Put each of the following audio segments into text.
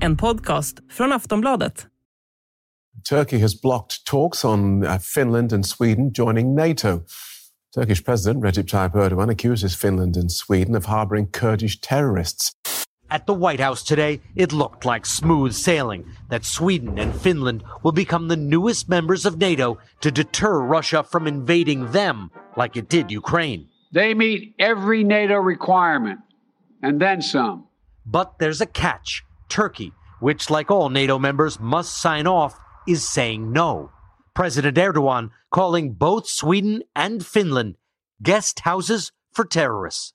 En podcast från Aftonbladet. Turkey has blocked talks on uh, Finland and Sweden joining NATO. Turkish President Recep Tayyip Erdogan accuses Finland and Sweden of harboring Kurdish terrorists. At the White House today, it looked like smooth sailing that Sweden and Finland will become the newest members of NATO to deter Russia from invading them like it did Ukraine. They meet every NATO requirement and then some. But there's a catch. Turkey, which, like all NATO members, must sign off, is saying no. President Erdogan calling both Sweden and Finland guest houses for terrorists.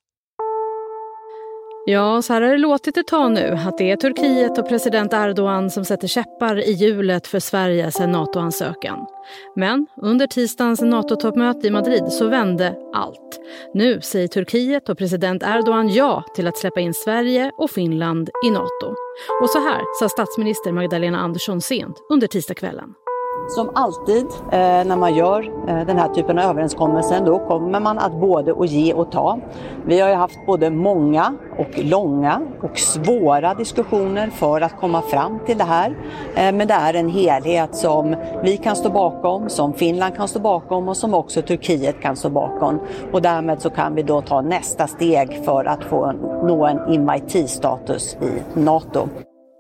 Ja, så här har det låtit ett tag nu att det är Turkiet och president Erdogan som sätter käppar i hjulet för Sveriges NATO-ansökan. Men under tisdagens NATO-toppmöte i Madrid så vände allt. Nu säger Turkiet och president Erdogan ja till att släppa in Sverige och Finland i NATO. Och så här sa statsminister Magdalena Andersson sent under tisdagskvällen. Som alltid eh, när man gör eh, den här typen av överenskommelsen, då kommer man att både och ge och ta. Vi har ju haft både många och långa och svåra diskussioner för att komma fram till det här. Eh, men det är en helhet som vi kan stå bakom, som Finland kan stå bakom och som också Turkiet kan stå bakom. Och därmed så kan vi då ta nästa steg för att få nå en invitee-status i NATO.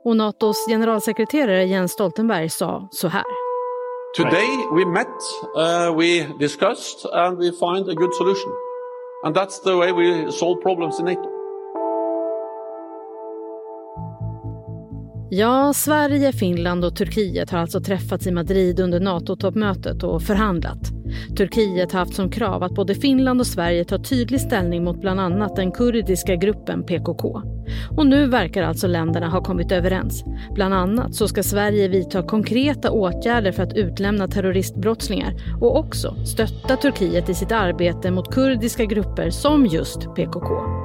Och Natos generalsekreterare Jens Stoltenberg sa så här. Today we met, uh, we discussed, and we find a good solution. And that's the way we solve problems in NATO. Ja, Sverige, Finland och Turkiet har alltså träffats i Madrid under NATO-toppmötet och förhandlat. Turkiet har haft som krav att både Finland och Sverige tar tydlig ställning mot bland annat den kurdiska gruppen PKK. Och nu verkar alltså länderna ha kommit överens. Bland annat så ska Sverige vidta konkreta åtgärder för att utlämna terroristbrottslingar och också stötta Turkiet i sitt arbete mot kurdiska grupper som just PKK.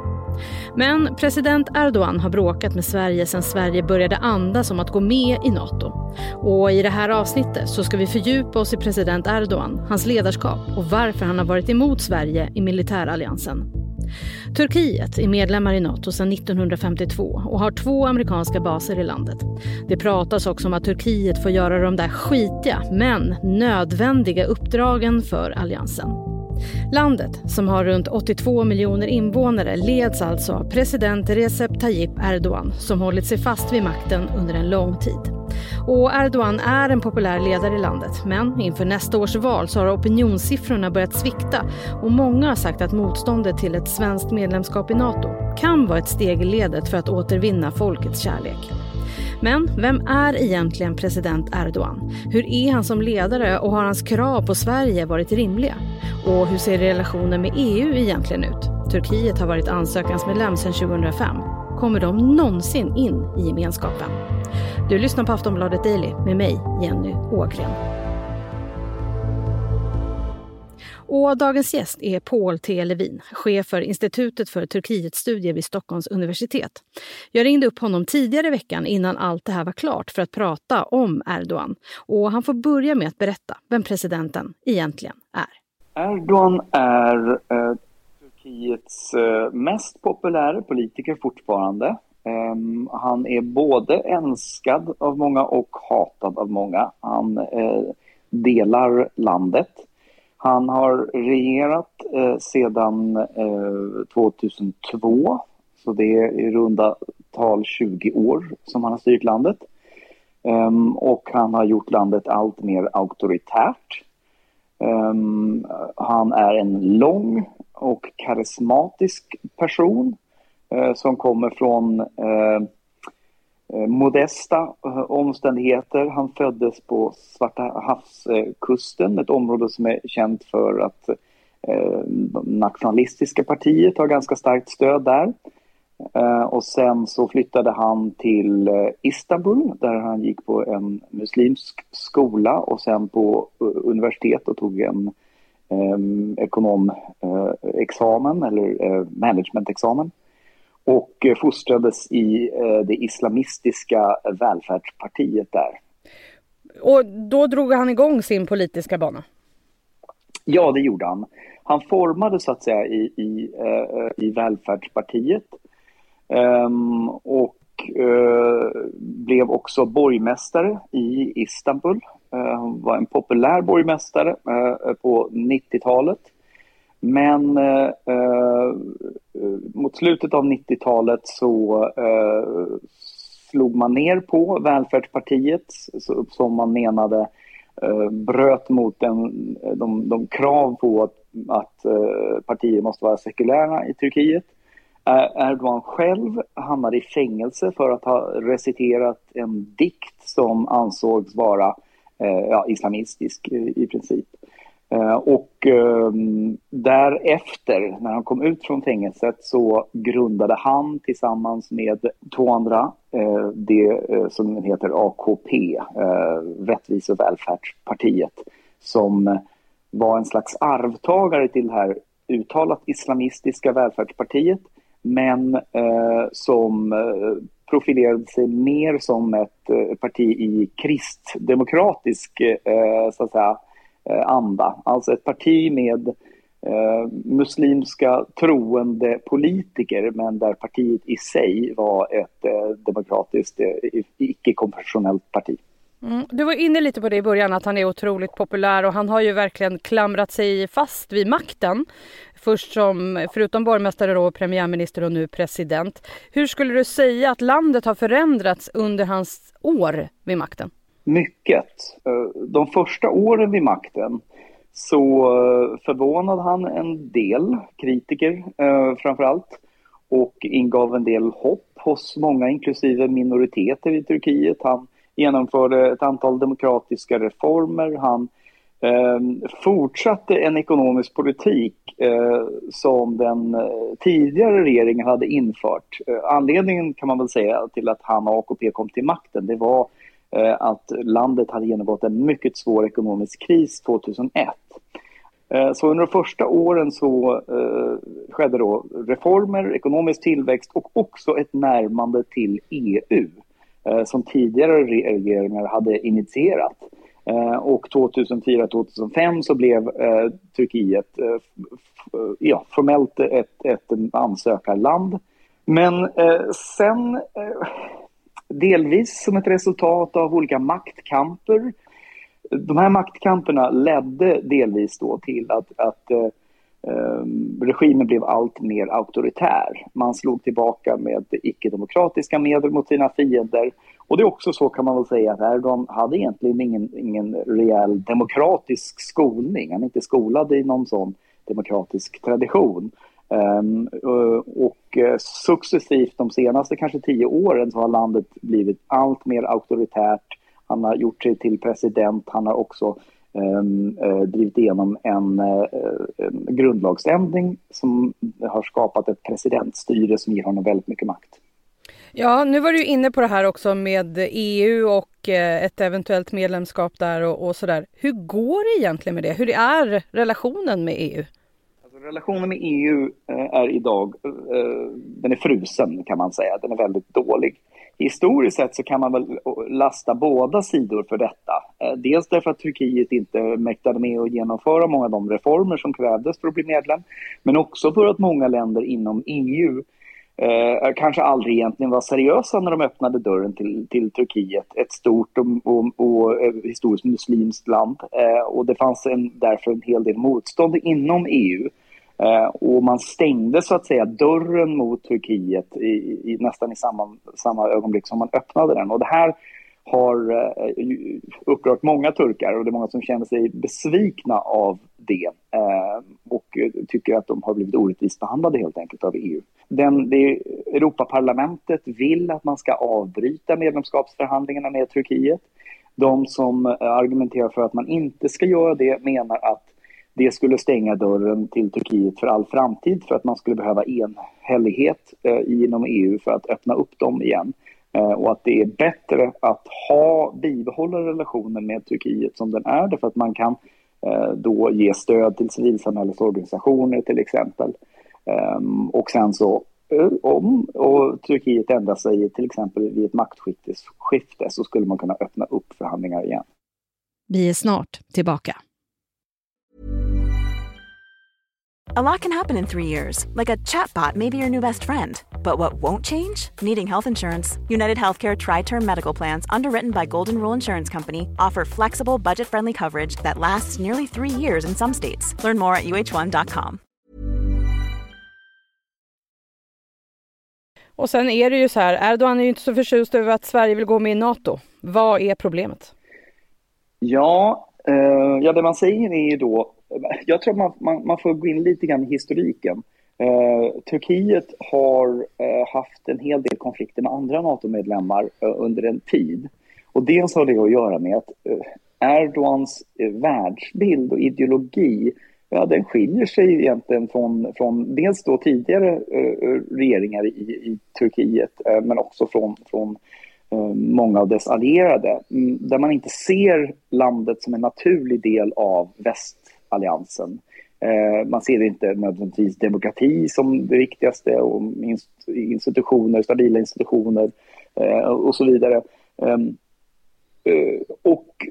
Men president Erdogan har bråkat med Sverige sedan Sverige började andas om att gå med i Nato. Och i det här avsnittet så ska vi fördjupa oss i president Erdogan, hans ledarskap och varför han har varit emot Sverige i militäralliansen. Turkiet är medlemmar i Nato sedan 1952 och har två amerikanska baser i landet. Det pratas också om att Turkiet får göra de där skitiga men nödvändiga uppdragen för alliansen. Landet, som har runt 82 miljoner invånare, leds alltså av president Recep Tayyip Erdogan som hållit sig fast vid makten under en lång tid. Och Erdogan är en populär ledare i landet men inför nästa års val så har opinionssiffrorna börjat svikta och många har sagt att motståndet till ett svenskt medlemskap i Nato kan vara ett steg i ledet för att återvinna folkets kärlek. Men vem är egentligen president Erdogan? Hur är han som ledare och har hans krav på Sverige varit rimliga? Och hur ser relationen med EU egentligen ut? Turkiet har varit ansökansmedlem sedan 2005. Kommer de någonsin in i gemenskapen? Du lyssnar på Aftonbladet Daily med mig, Jenny Ågren. Och dagens gäst är Paul T. Levin, chef för Institutet för Turkietstudier vid Stockholms universitet. Jag ringde upp honom tidigare i veckan innan allt det här var klart för att prata om Erdogan. Och han får börja med att berätta vem presidenten egentligen är. Erdogan är eh, Turkiets eh, mest populära politiker fortfarande. Um, han är både älskad av många och hatad av många. Han uh, delar landet. Han har regerat uh, sedan eh, uh, 2002, så det är i runda tal 20 år som han har styrt landet. Um, och han har gjort landet allt mer auktoritärt. Um, han är en lång och karismatisk person Eh, som kommer från eh, eh, modesta omständigheter. Han föddes på Svarta havskusten, ett område som är känt för att nationalistiska partiet har ganska starkt stöd där. Och sen så flyttade han till Istanbul där han gick på en muslimsk skola och sen på universitet och tog en ekonomexamen eller managementexamen och eh, fostrades i eh, det islamistiska välfärdspartiet där. Och då drog han igång sin politiska bana? Ja, det gjorde han. Han formade så att säga i, i, uh, i välfärdspartiet um, och uh, blev också borgmästare i Istanbul. Han var en populär borgmästare på 90-talet. Men eh, eh, mot slutet av 90-talet så eh, slog man ner på välfärdspartiet som man menade Eh, bröt mot den, de, de, krav på att, att eh, partier måste vara sekulära i Turkiet. Erdogan själv hamnade i fängelse för att ha reciterat en dikt som ansågs vara eh, ja, islamistisk i princip. Eh, och ehm, därefter, när han kom ut från fängelset, så grundade han tillsammans med två andra eh, det eh, som heter AKP, eh, Rättvise och välfärdspartiet, som var en slags arvtagare till det här uttalat islamistiska välfärdspartiet, men eh, som profilerade sig mer som ett parti i kristdemokratisk så att säga, Eh, anda. Alltså ett parti med eh, muslimska troende politiker men där partiet i sig var ett eh, demokratiskt, eh, icke-konfessionellt parti. Mm. Du var inne lite på det i början att han är otroligt populär och han har ju verkligen klamrat sig fast vid makten. Först som, förutom borgmästare då, premiärminister och nu president. Hur skulle du säga att landet har förändrats under hans år vid makten? Mycket. Eh, de första åren vid makten så eh, förvånade han en del kritiker eh, framför allt och ingav en del hopp hos många, inklusive minoriteter i Turkiet. Han genomförde ett antal demokratiska reformer. Han eh, fortsatte en ekonomisk politik eh, som den tidigare regeringen hade infört. Eh, anledningen kan man väl säga till att han och AKP kom till makten, det var Eh, Eh, att landet hade genomgått en mycket svår ekonomisk kris 2001. Eh, så under de första åren så eh, skedde då reformer, ekonomisk tillväxt och också ett närmande till EU som tidigare regeringar hade initierat. Och 2004-2005 så blev Turkiet ja, formellt ett, ett ansökarland. Men sen delvis som ett resultat av olika maktkamper. De här maktkamperna ledde delvis då till att, att eh, ehm, regimen blev allt mer auktoritär. Man slog tillbaka med icke-demokratiska medel mot sina fiender. Och det är också så kan man väl säga att Erdogan hade egentligen ingen, ingen rejäl demokratisk skolning. Han är inte skolad i någon sån demokratisk tradition. Ehm, eh, och eh, successivt de senaste kanske tio åren så har landet blivit allt mer auktoritärt. Han har gjort sig till president. Han har också ehm, eh, drivit igenom en, en grundlagsändring som har skapat ett presidentstyre som ger honom väldigt mycket makt. Ja, nu var du inne på det här också med EU och ett eventuellt medlemskap där och, och sådär. Hur går det egentligen med det? Hur är relationen med EU? Relationen med EU eh, är idag, eh, den är frusen kan man säga, den är väldigt dålig. Historiskt sett så kan man väl eh, lasta båda sidor för detta. Dels därför att Turkiet inte mäktade med att genomföra många av de reformer som krävdes för att bli medlem, men också för att många länder inom EU eh, kanske aldrig egentligen var seriösa när de öppnade dörren till, till Turkiet, ett stort och, och, och historiskt muslimskt land. Eh, och det fanns en, därför en hel del motstånd inom EU Eh, Eh, och man stängde så att säga dörren mot Turkiet i, i, nästan i samma, samma ögonblick som man öppnade den. Och det här har eh, upprört många turkar och det är många som känner sig besvikna av det eh, och eh, tycker att de har blivit orättvist behandlade helt enkelt av EU. Den, det, Europaparlamentet vill att man ska avbryta medlemskapsförhandlingarna med Turkiet. De som eh, argumenterar för att man inte ska göra det menar att det skulle stänga dörren till Turkiet för all framtid för att man skulle behöva enhällighet eh, inom EU för att öppna upp dem igen. Eh, och att det är bättre att ha bibehålla relationen med Turkiet som den är därför att man kan eh, då ge stöd till civilsamhällesorganisationer till exempel. Ehm, och sen så eh, om och Turkiet ändrar sig till exempel vid ett maktskifte så skulle man kunna öppna upp förhandlingar igen. Vi är snart tillbaka. A lot can happen in three years, like a chatbot may be your new best friend. But what won't change? Needing health insurance. United Healthcare Tri Term Medical Plans, underwritten by Golden Rule Insurance Company, offer flexible, budget friendly coverage that lasts nearly three years in some states. Learn more at uh1.com. Och sen är det ju så här, Erdogan är ju inte så förtjust över att Sverige vill gå med i NATO. Vad är problemet? Ja, eh, ja det man säger är ju då jag tror att man, man, man, får gå in lite grann i historiken. Eh, Turkiet har eh, haft en hel del konflikter med andra NATO-medlemmar eh, under en tid. Och dels har det att göra med att eh, Erdogans eh, världsbild och ideologi Ja, den skiljer sig egentligen från, från dels då tidigare eh, eh regeringar i, i Turkiet, eh, men också från, från eh, många av dess allierade, mm, där man inte ser landet som en naturlig del av väst alliansen. Eh, man ser inte nödvändigtvis demokrati som det viktigaste och institutioner, stabila institutioner eh, och så vidare. Ehm, eh, och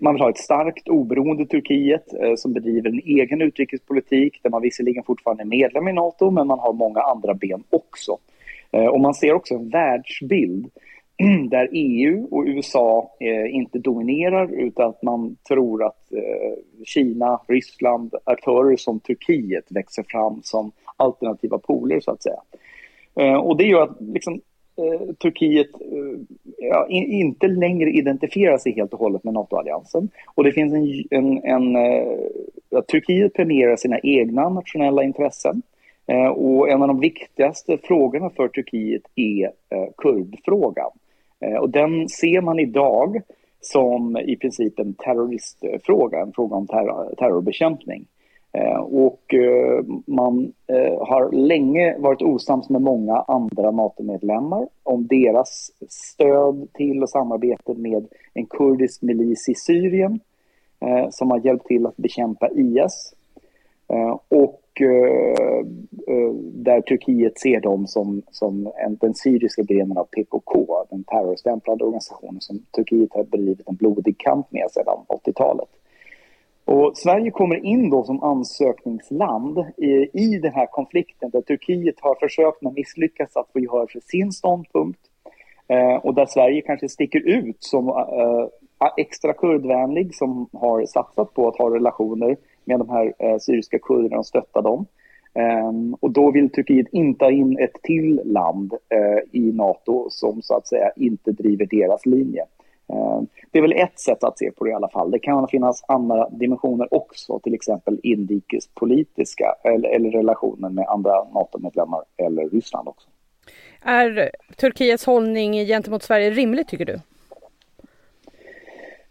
man vill ha ett starkt oberoende Turkiet som bedriver en egen utrikespolitik där man visserligen fortfarande är medlem i Nato men man har många andra ben också. Och man ser också en världsbild där EU och USA eh, inte dominerar utan att man tror att eh, Kina, Ryssland, aktörer som Turkiet växer fram som alternativa poler så att säga. Eh, och det gör att liksom, eh, Turkiet eh, ja, in, inte längre identifierar sig helt och hållet med NATO-alliansen. Och det finns en, en, en eh, Turkiet premierar sina egna nationella intressen. Eh, och en av de viktigaste frågorna för Turkiet är eh, kurdfrågan. Eh, och den ser man idag som i princip en terroristfråga, en fråga om terror, terrorbekämpning. Eh, och eh, man har länge varit osams med många andra NATO-medlemmar om deras stöd till och samarbete med en kurdisk milis i Syrien som har hjälpt till att bekämpa IS. Och Eh, eh, där Turkiet ser dem som, som en, den syriska grenen av PKK, den terrorstämplade organisationen som Turkiet har bedrivit en blodig kamp med sedan 80-talet. Och Sverige kommer in då som ansökningsland i, i den här konflikten där Turkiet har försökt men misslyckats att få gehör för sin ståndpunkt. Eh, och där Sverige kanske sticker ut som eh, extra kurdvänlig som har satsat på att ha relationer med de här eh, syriska kurderna och stötta dem. Ehm, och då vill Turkiet inte ha in ett till land eh, i Nato som så att säga inte driver deras linje. Ehm, det är väl ett sätt att se på det i alla fall. Det kan finnas andra dimensioner också, till exempel inrikespolitiska eller, eller relationen med andra NATO-medlemmar eller Ryssland också. Är Turkiets hållning gentemot Sverige rimlig tycker du?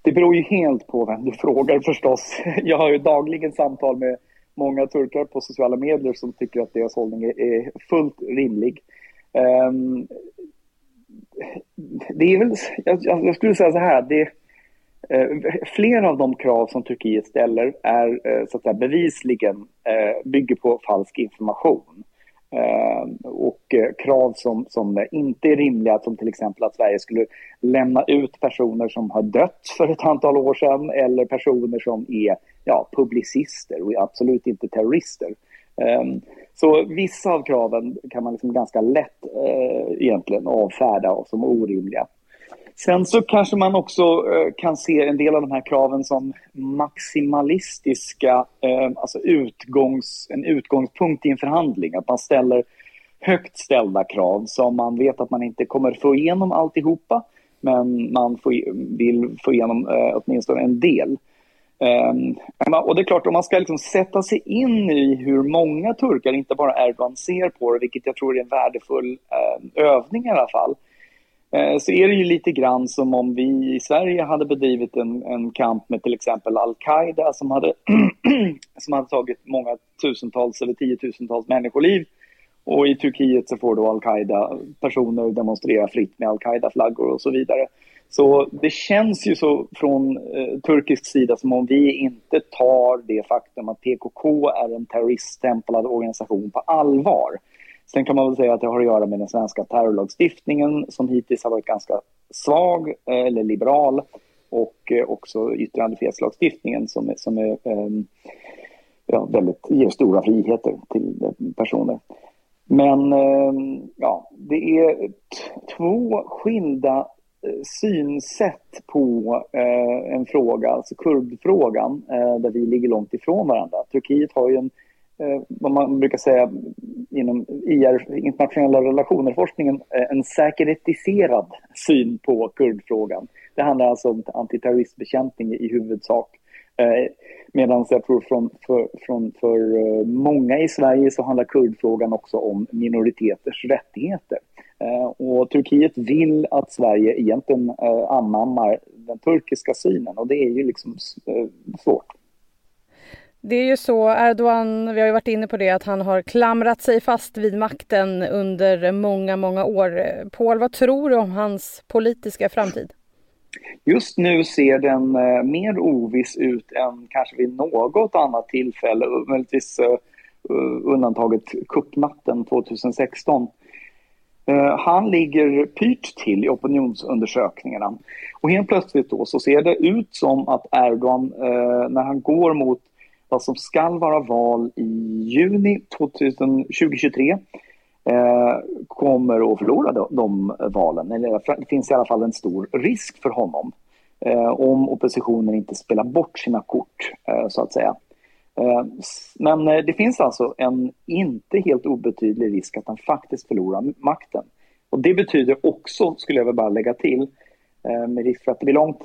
Det beror ju helt på vem du frågar förstås. Jag har ju dagligen samtal med många turkar på sociala medier som tycker att deras hållning är fullt rimlig. Ehm, det är väl, jag, skulle säga så här, det, eh, flera av de krav som Turkiet ställer är eh, så att säga, bevisligen eh, bygger på falsk information. Eh, och eh, krav som, som inte är rimliga, som till exempel att Sverige skulle lämna ut personer som har dött för ett antal år sedan eller personer som är ja, publicister och absolut inte terrorister. Eh, så vissa av kraven kan man liksom ganska lätt egentligen avfärda som orimliga. Sen så kanske man också eh, kan se en del av de här kraven som maximalistiska, eh, alltså utgångs, en utgångspunkt i en förhandling. Att man ställer högt ställda krav som man vet att man inte kommer få igenom alltihopa, men man får, vill få igenom eh, åtminstone en del. Ehm, och det är klart, om man ska liksom sätta sig in i hur många turkar, inte bara Erdogan, ser på det, vilket jag tror är en värdefull övning i alla fall, Eh, så är det ju lite grann som om vi i Sverige hade bedrivit en, en kamp med till exempel Al-Qaida som hade, som hade tagit många tusentals eller tiotusentals människoliv. Och i Turkiet så får då Al-Qaida personer demonstrera fritt med Al-Qaida-flaggor och så vidare. Så det känns ju så från eh, turkisk sida som om vi inte tar det faktum att PKK är en terroriststämplad organisation på allvar. Sen kan man väl säga att det har att göra med den svenska terrorlagstiftningen som hittills har varit ganska svag eh, eller liberal och eh, också yttrandefrihetslagstiftningen som är, som är ehm, ja, väldigt, ger stora friheter till eh, personer. Men ehm, ja, det är två skilda synsätt på eh, en fråga, alltså kurdfrågan, eh, där vi ligger långt ifrån varandra. Turkiet har ju en, Eh, vad man brukar säga inom IR, internationella relationer-forskningen, eh, en säkerhetiserad syn på kurdfrågan. Det handlar alltså om antiterroristbekämpning i huvudsak. Eh, Medan jag tror från, för, från, för eh, många i Sverige så handlar kurdfrågan också om minoriteters rättigheter. Eh, och Turkiet vill att Sverige egentligen eh, anammar den turkiska synen och det är ju liksom eh, svårt. Det är ju så, Erdogan, vi har ju varit inne på det, att han har klamrat sig fast vid makten under många, många år. Paul, vad tror du om hans politiska framtid? Just nu ser den eh, mer oviss ut än kanske vid något annat tillfälle, möjligtvis eh, eh undantaget kuppnatten 2016. Eh, han ligger pyrt till i opinionsundersökningarna. Och helt plötsligt då så ser det ut som att Erdogan, eh, när han går mot vad som skall vara val i juni 2023, eh, kommer att förlora de, de valen. Eller det finns i alla fall en stor risk för honom eh, om oppositionen inte spelar bort sina kort, eh, så att säga. Eh, men det finns alltså en inte helt obetydlig risk att han faktiskt förlorar makten. Och det betyder också, skulle jag bara lägga till, med risk för att det blir långt,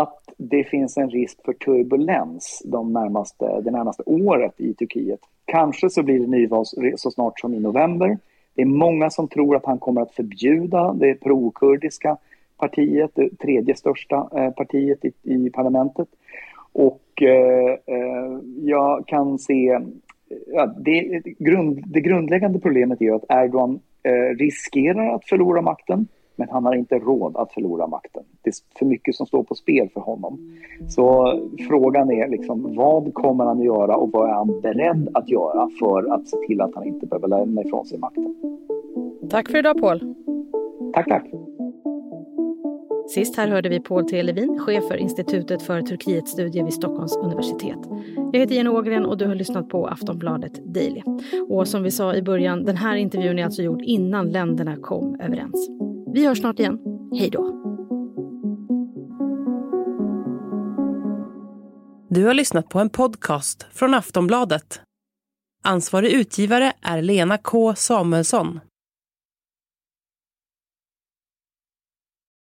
att det finns en risk för turbulens de närmaste, det närmaste året i Turkiet. Kanske så blir det nyval så snart som i november. Det är många som tror att han kommer att förbjuda det prokurdiska partiet, det tredje största eh, partiet i, i parlamentet. Och eh, eh jag kan se... Eh, ja, det, grund, det grundläggande problemet är att Erdogan eh, riskerar att förlora makten men han har inte råd att förlora makten. Det är för mycket som står på spel för honom. Så frågan är liksom, vad kommer han att göra och vad är han beredd att göra för att se till att han inte behöver lämna ifrån sig makten? Tack för idag Paul. Tack, tack. Sist här hörde vi Paul T. Levin, chef för Institutet för Turkietstudier vid Stockholms universitet. Jag heter Jenny Ågren och du har lyssnat på Aftonbladet Daily. Och som vi sa i början, den här intervjun är alltså gjord innan länderna kom överens. Vi hörs snart igen. Hej då! Du har lyssnat på en podcast från Aftonbladet. Ansvarig utgivare är Lena K Samuelsson.